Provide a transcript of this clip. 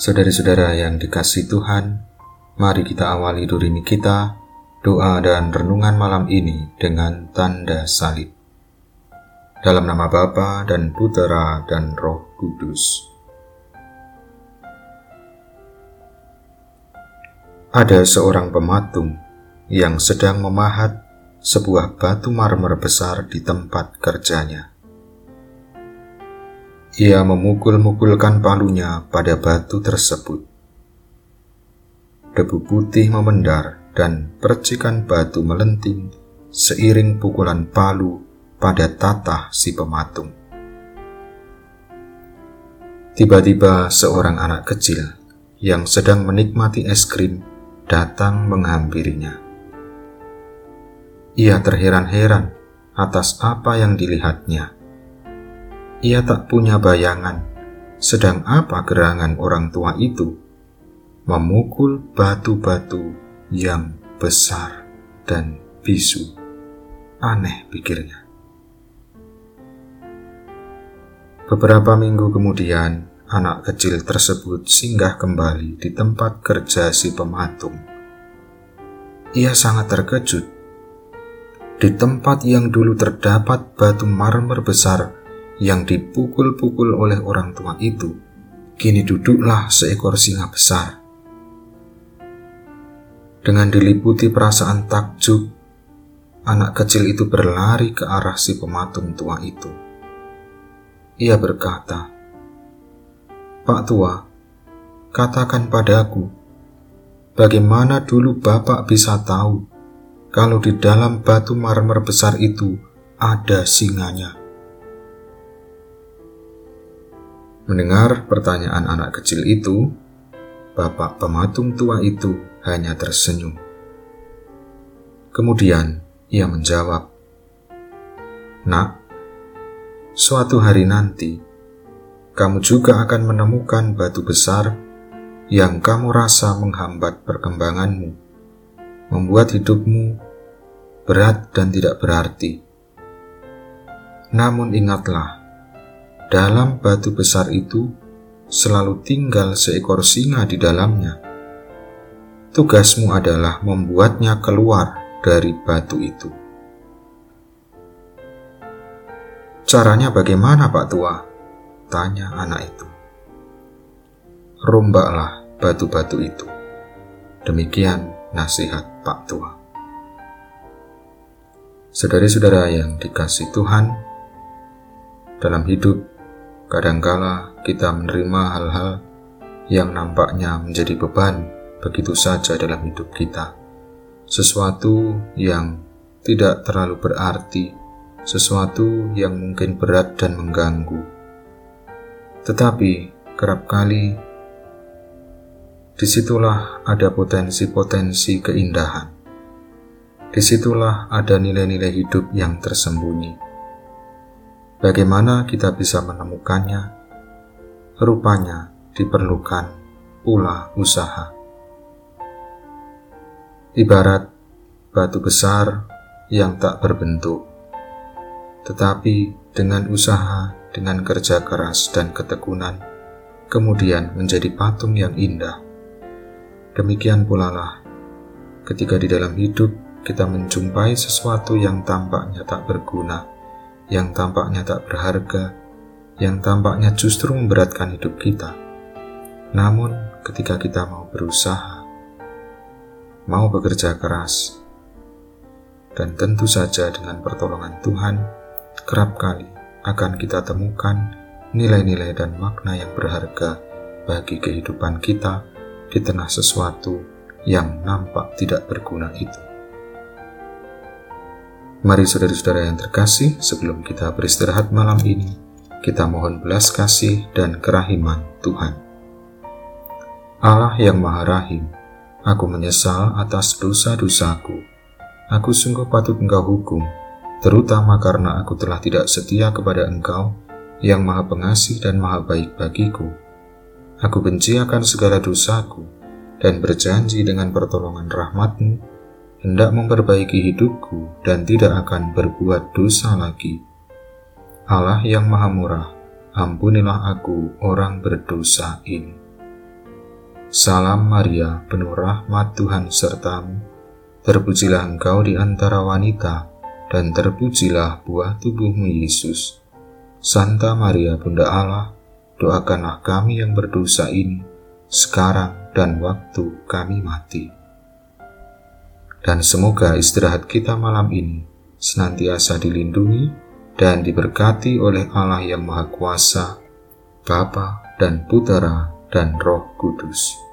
Saudara-saudara yang dikasih Tuhan, mari kita awali durimi kita, doa dan renungan malam ini dengan tanda salib. Dalam nama Bapa dan Putera dan Roh Kudus. Ada seorang pematung yang sedang memahat sebuah batu marmer besar di tempat kerjanya. Ia memukul-mukulkan palunya pada batu tersebut. Debu putih memendar dan percikan batu melenting seiring pukulan palu pada tatah si pematung. Tiba-tiba seorang anak kecil yang sedang menikmati es krim datang menghampirinya. Ia terheran-heran atas apa yang dilihatnya ia tak punya bayangan sedang apa gerangan orang tua itu memukul batu-batu yang besar dan bisu. Aneh pikirnya. Beberapa minggu kemudian, anak kecil tersebut singgah kembali di tempat kerja si pematung. Ia sangat terkejut. Di tempat yang dulu terdapat batu marmer besar yang dipukul-pukul oleh orang tua itu, kini duduklah seekor singa besar. Dengan diliputi perasaan takjub, anak kecil itu berlari ke arah si pematung tua itu. Ia berkata, Pak tua, katakan padaku, bagaimana dulu Bapak bisa tahu kalau di dalam batu marmer besar itu ada singanya? Mendengar pertanyaan anak kecil itu, bapak pematung tua itu hanya tersenyum. Kemudian ia menjawab, "Nak, suatu hari nanti kamu juga akan menemukan batu besar yang kamu rasa menghambat perkembanganmu, membuat hidupmu berat dan tidak berarti. Namun ingatlah, dalam batu besar itu selalu tinggal seekor singa di dalamnya. Tugasmu adalah membuatnya keluar dari batu itu. Caranya bagaimana, Pak Tua? Tanya anak itu. Rombaklah batu-batu itu. Demikian nasihat Pak Tua. Saudara-saudara yang dikasih Tuhan, dalam hidup Kadangkala kita menerima hal-hal yang nampaknya menjadi beban begitu saja dalam hidup kita. Sesuatu yang tidak terlalu berarti, sesuatu yang mungkin berat dan mengganggu. Tetapi kerap kali di situlah ada potensi-potensi keindahan. Di situlah ada nilai-nilai hidup yang tersembunyi Bagaimana kita bisa menemukannya? Rupanya diperlukan pula usaha. Ibarat batu besar yang tak berbentuk, tetapi dengan usaha, dengan kerja keras dan ketekunan, kemudian menjadi patung yang indah. Demikian pula lah ketika di dalam hidup kita menjumpai sesuatu yang tampaknya tak berguna yang tampaknya tak berharga, yang tampaknya justru memberatkan hidup kita. Namun, ketika kita mau berusaha, mau bekerja keras, dan tentu saja dengan pertolongan Tuhan, kerap kali akan kita temukan nilai-nilai dan makna yang berharga bagi kehidupan kita di tengah sesuatu yang nampak tidak berguna itu. Mari saudara-saudara yang terkasih, sebelum kita beristirahat malam ini, kita mohon belas kasih dan kerahiman Tuhan. Allah yang Maha Rahim, aku menyesal atas dosa-dosaku. Aku sungguh patut engkau hukum, terutama karena aku telah tidak setia kepada engkau yang maha pengasih dan maha baik bagiku. Aku benci akan segala dosaku dan berjanji dengan pertolongan rahmatmu hendak memperbaiki hidupku dan tidak akan berbuat dosa lagi. Allah yang maha murah, ampunilah aku orang berdosa ini. Salam Maria, penuh rahmat Tuhan sertamu. Terpujilah engkau di antara wanita, dan terpujilah buah tubuhmu Yesus. Santa Maria Bunda Allah, doakanlah kami yang berdosa ini, sekarang dan waktu kami mati. Dan semoga istirahat kita malam ini senantiasa dilindungi dan diberkati oleh Allah yang Maha Kuasa, Bapa dan Putera dan Roh Kudus.